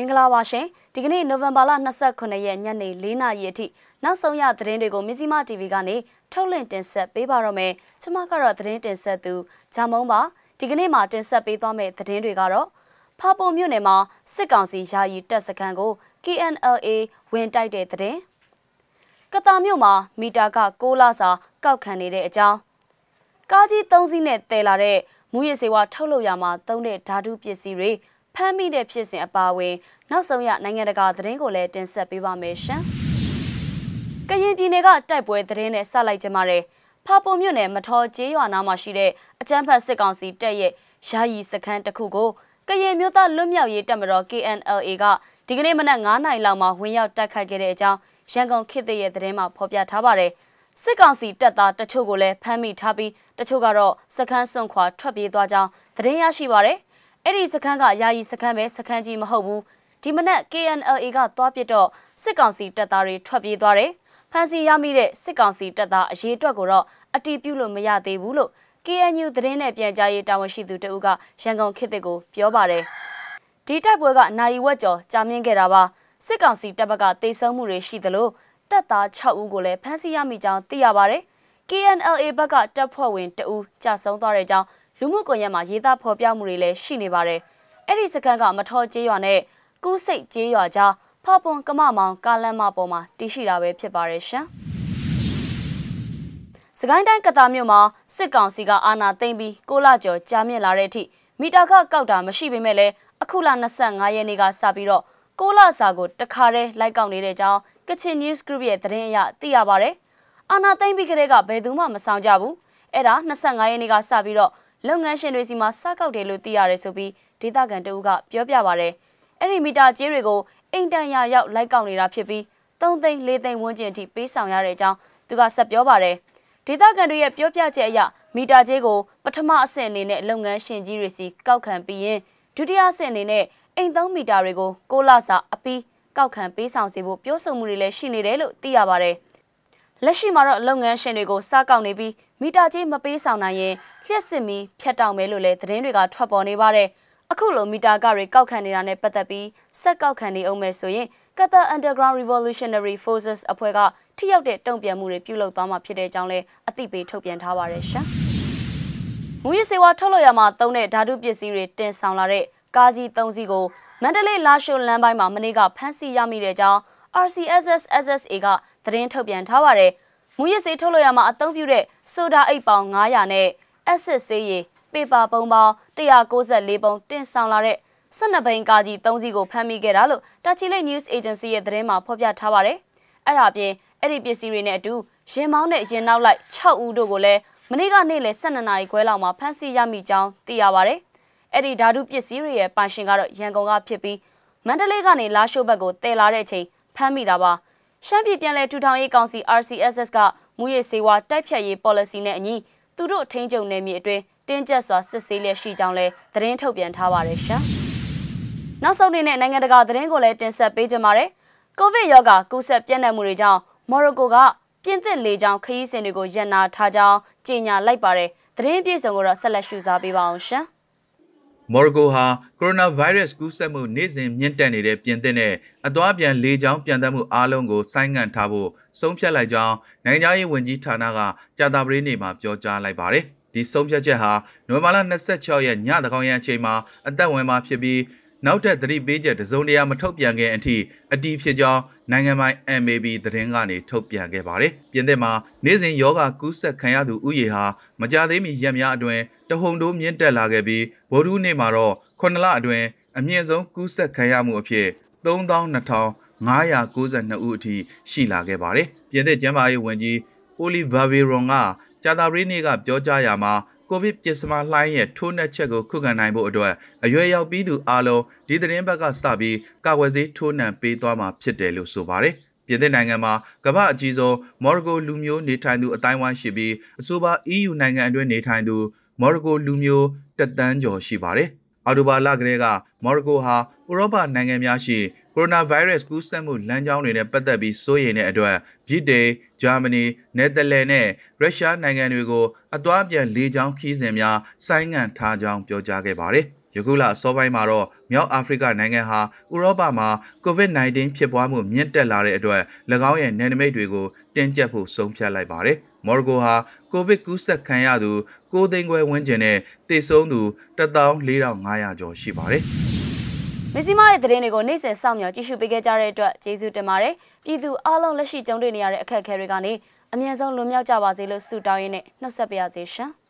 မင်္ဂလာပါရှင်ဒီကနေ့နိုဝင်ဘာလ29ရက်ညနေ4နာရီအထိနောက်ဆုံးရသတင်းတွေကိုမဇီမာ TV ကနေထုတ်လွှင့်တင်ဆက်ပေးပါရမယ်ကျွန်မကတော့သတင်းတင်ဆက်သူဂျာမုံပါဒီကနေ့မှာတင်ဆက်ပေးသွားမယ့်သတင်းတွေကတော့ဖာပုံမြို့နယ်မှာစစ်ကောင်စီယာယီတပ်စခန်းကို KNLA ဝင်တိုက်တဲ့သတင်းကတာမြို့မှာမီတာက6လစာကောက်ခံနေတဲ့အကြောင်းကားကြီး3စီးနဲ့တည်လာတဲ့မူရစေဝါထုတ်လုပ်ရမှာသုံးတဲ့ဓာတုပစ္စည်းတွေ ဖမ်းမိတဲ့ဖြစ်စဉ်အပါအဝင်နောက်ဆုံးရနိုင်ငံတကာသတင်းကိုလည်းတင်ဆက်ပေးပါမယ်ရှင်။ကရင်ပြည်နယ်ကတိုက်ပွဲသတင်းနဲ့ဆက်လိုက်ကြပါမယ်။ဖာပုံမြို့နယ်မထောကျေးရွာနားမှာရှိတဲ့အကြမ်းဖက်စစ်ကောင်စီတပ်ရဲ့ယာယီစခန်းတစ်ခုကိုကရင်မြို့သားလွတ်မြောက်ရေးတပ်မတော် KNLA ကဒီကနေ့မနက်9:00နာရီလောက်မှာဝင်ရောက်တိုက်ခိုက်ခဲ့တဲ့အကြောင်းရန်ကုန်ခေတ်သစ်ရဲ့သတင်းမှာဖော်ပြထားပါတယ်။စစ်ကောင်စီတပ်သားတချို့ကိုလည်းဖမ်းမိထားပြီးတချို့ကတော့စခန်းစွန့်ခွာထွက်ပြေးသွားကြောင်းသတင်းရရှိပါတယ်။ အဲ့ဒီစခန်းကယာယီစခန်းပဲစခန်းကြီးမဟုတ်ဘူးဒီမနက် KNLA ကသွားပြတော့စစ်ကောင်စီတပ်သားတွေထွက်ပြေးသွားတယ်။ဖမ်းဆီးရမိတဲ့စစ်ကောင်စီတပ်သားအရေးအတွက်ကိုတော့အတီးပြုလို့မရသေးဘူးလို့ KNU သတင်းနဲ့ပြန်ကြားရေးတာဝန်ရှိသူတဦးကရန်ကုန်ခေတ်သစ်ကိုပြောပါတယ်။ဒီတိုက်ပွဲကနိုင်ဝက်ကျော်ကြာမြင့်ခဲ့တာပါ။စစ်ကောင်စီတပ်ဘက်ကတိတ်ဆုံးမှုတွေရှိသလိုတပ်သား6ဦးကိုလည်းဖမ်းဆီးရမိကြောင်းသိရပါတယ်။ KNLA ဘက်ကတပ်ဖွဲ့ဝင်တဦးကြာဆုံးသွားတဲ့ကြောင်း လူမှုကွန်ရက်မှာရေးသားဖော်ပြမှုတွေလည်းရှိနေပါတယ်။အဲ့ဒီစကန်ကမထောကျေးရွာနဲ့ကူးစိတ်ကျေးရွာကြားဖပွန်ကမမောင်ကားလမ်းမပေါ်မှာတည်ရှိတာပဲဖြစ်ပါတယ်ရှင်။စကိုင်းတိုင်းကတာမြို့မှာစစ်ကောင်စီကအာဏာသိမ်းပြီးကိုလာကျော်ကြားမြင့်လာတဲ့အထိမီတာခကောက်တာမရှိပေမဲ့လည်းအခုလ25ရက်နေ့ကစပြီးတော့ကိုလာစာကိုတခါတည်းလိုက်ကောက်နေတဲ့အကြောင်းကချင် News Group ရဲ့သတင်းအရသိရပါဗျ။အာဏာသိမ်းပြီးကတည်းကဘယ်သူမှမဆောင်ကြဘူး။အဲ့ဒါ25ရက်နေ့ကစပြီးတော့ လုပ်ငန်းရှင်တွေစီမှာစကောက်တယ်လို့သိရတယ်ဆိုပြီးဒေသခံတဦးကပြောပြပါဗျ။အဲ့ဒီမီတာကြေးတွေကိုအိမ်တန်ရရောက်လိုက်ကောက်နေတာဖြစ်ပြီး3သိန်း4သိန်းဝန်းကျင်အထိပေးဆောင်ရတဲ့အကြောင်းသူကဆက်ပြောပါတယ်ဒေသခံတွေရဲ့ပြောပြချက်အရမီတာကြေးကိုပထမအဆင့်အနေနဲ့လုပ်ငန်းရှင်ကြီးတွေစီကောက်ခံပြီးရင်ဒုတိယအဆင့်အနေနဲ့အိမ်သုံးမီတာတွေကိုကိုလစာအပီးကောက်ခံပေးဆောင်စေဖို့ပြောဆိုမှုတွေလည်းရှိနေတယ်လို့သိရပါတယ်လက်ရှိမှာတော့လုပ်ငန်းရှင်တွေကိုစကောက်နေပြီး မီတာကြေးမပေးဆောင်နိုင်ရင်လျှက်စစ်မီဖြတ်တောက်မယ်လို့လည်းသတင်းတွေကထွက်ပေါ်နေပါတယ်။အခုလိုမီတာကတွေကောက်ခံနေတာနဲ့ပတ်သက်ပြီးဆက်ကောက်ခံနေအောင်မယ်ဆိုရင် Qatar Underground Revolutionary Forces အဖွဲ့ကထိရောက်တဲ့တုံ့ပြန်မှုတွေပြုလုပ်သွားမှာဖြစ်တဲ့အကြောင်းလဲအသိပေးထုတ်ပြန်ထားပါတယ်ရှင်။မူရစေဝါထုတ်လို့ရမှာသုံးတဲ့ဓာတုပစ္စည်းတွေတင်ဆောင်လာတဲ့ကားကြီး၃စီးကိုမန္တလေးလာရှိုလမ်းပိုင်းမှာမနေ့ကဖမ်းဆီးရမိတဲ့အကြောင်း RCSS SSA ကသတင်းထုတ်ပြန်ထားပါတယ်။ မူရစေထုတ်လို့ရမှာအသုံးပြုတဲ့ဆိုဒါအိတ်ပေါင်း900နဲ့ acid ဆေးရည်ပေပါပုံပေါင်း194ပုံတင်ဆောင်လာတဲ့12ဘိန်းကားကြီး3စီးကိုဖမ်းမိခဲ့တာလို့တာချီလိတ် News Agency ရဲ့သတင်းမှာဖော်ပြထားပါတယ်။အဲ့ဒါပြင်အဲ့ဒီပစ္စည်းတွေနဲ့အတူရင်မောင်းနဲ့ရင်နောက်လိုက်6ဦးတို့ကိုလည်းမနေ့ကနေ့လယ်12နာရီခွဲလောက်မှာဖမ်းဆီးရမိကြောင်းသိရပါတယ်။အဲ့ဒီဓာတုပစ္စည်းတွေရဲ့ပိုင်ရှင်ကတော့ရန်ကုန်ကဖြစ်ပြီးမန္တလေးကနေလာရှိုးဘက်ကိုတည်လာတဲ့အချိန်ဖမ်းမိတာပါ။ ရှမ်းပြည်ပြည်လဲထူထောင်ရေးကောင်စီ RCSS ကမူရစေဝါတိုက်ဖြတ်ရေး policy နဲ့အညီသူတို့ထိန်းချုပ်နယ်မြေအတွင်းတင်းကျပ်စွာစစ်ဆေးလျက်ရှိကြောင်းလည်းသတင်းထုတ်ပြန်ထားပါတယ်ရှင်။နောက်ဆုံးအနေနဲ့နိုင်ငံတကာသတင်းကိုလည်းတင်ဆက်ပေးကြပါမယ်။ကိုဗစ်ရောဂါကူးစက်ပြန့်နှံ့မှုတွေကြောင့်မော်ရိုကိုကပြင်သစ်လေကြောင်းခရီးစဉ်တွေကိုရန်နာထားကြောင်းကြေညာလိုက်ပါတယ်။သတင်းပြေဆုံးကိုတော့ဆက်လက်ရှုစားပေးပါအောင်ရှင်။ မော်ရိုကိုဟာကိုရိုနာဗိုင်းရပ်စ်ကူးစက်မှုနေ့စဉ်မြင့်တက်နေတဲ့ပြင်သစ်နဲ့အသွားပြန်လေကြောင်းပြန်သက်မှုအားလုံးကိုဆိုင်းငံ့ထားဖို့ဆုံးဖြတ်လိုက်ကြောင်းနိုင်ငံရေးဝန်ကြီးဌာနကကြာသပတေးနေ့မှာပြောကြားလိုက်ပါတယ်။ဒီဆုံးဖြတ်ချက်ဟာနိုဝင်ဘာလ26ရက်ညသကောင်ရန်အချိန်မှာအသက်ဝင်မှာဖြစ်ပြီးနောက်ထပ်သတိပေးချက်တစုံတရာမထုတ်ပြန်ခင်အထိအတီးဖြစ်ကြောင်း နိုင်ငံပိုင် MAB သတင်းကနေထုတ်ပြန်ခဲ့ပါတယ်။ပြင်သစ်မှာနေ့စဉ်ယောဂကူးစက်ခံရသူဥယေဟာမကြသေးမီရက်များအတွင်းတဟုန်တိုးမြင့်တက်လာခဲ့ပြီးဗိုလ်ထူးနေ့မှာတော့9လအတွင်းအမြင့်ဆုံးကူးစက်ခံရမှုအဖြစ်32,592ဦးအထိရှိလာခဲ့ပါတယ်။ပြင်သစ်ကျန်းမာရေးဝန်ကြီးအိုလီဗာဗေရွန်ကကြာသပတေးနေ့ကပြောကြားရာမှာ ကိုဗစ်ပစ္စမလှိုင်းရဲ့ထိုးနှက်ချက်ကိုခုခံနိုင်ဖို့အတွက်အရွယ်ရောက်ပြီးသူအားလုံးဒီသတင်းဘက်ကစပြီးကာကွယ်ဆေးထိုးနှံပေးသွားမှာဖြစ်တယ်လို့ဆိုပါတယ်။ပြင်သစ်နိုင်ငံမှာကမ္ဘာအကြီးဆုံးမော်ရိုကိုလူမျိုးနေထိုင်သူအတိုင်းဝိုင်းရှိပြီးအဆိုပါ EU နိုင်ငံအတွင်းနေထိုင်သူမော်ရိုကိုလူမျိုးတက်တန်းကျော်ရှိပါတယ်။အော်တိုဘာလကလေးကမော်ရိုကိုဟာဥရောပနိုင်ငံများရှိ ကိုရိုနာဗိုင်းရပ်စ်ကူးစက်မှုလမ်းကြောင်းတွေနဲ့ပတ်သက်ပြီးစိုးရိမ်တဲ့အတွက်ဗြိတိန်၊ဂျာမနီ၊နယ်သာလန်နဲ့ရုရှားနိုင်ငံတွေကိုအသွားပြန်လေကြောင်းခီးစဉ်များဆိုင်းငံ့ထားကြောင်းပြောကြားခဲ့ပါတယ်။ယခုလအစောပိုင်းမှာတော့မြောက်အာဖရိကနိုင်ငံဟာဥရောပမှာ COVID-19 ဖြစ်ပွားမှုမြင့်တက်လာတဲ့အတွက်၎င်းရဲ့နယ်နိမိတ်တွေကိုတင်းကျပ်ဖို့ဆုံးဖြတ်လိုက်ပါတယ်။မော်ရိုကိုဟာကိုဗစ်ကူးစက်ခံရသူ9သိန်းခွဲဝန်းကျင်နဲ့သေဆုံးသူ14500ကျော်ရှိပါတယ်။ မစ္စည်းမရဲ့သတင်းတွေကိုနေ့စဉ်စောင့်မျှော်ကြည့်ရှုပေးခဲ့ကြတဲ့အတွက်ကျေးဇူးတင်ပါတယ်။ပြည်သူအားလုံးလက်ရှိကြုံတွေ့နေရတဲ့အခက်အခဲတွေကနေအမြန်ဆုံးလွန်မြောက်ကြပါစေလို့ဆုတောင်းရင်းနဲ့နှုတ်ဆက်ပါရစေရှင်။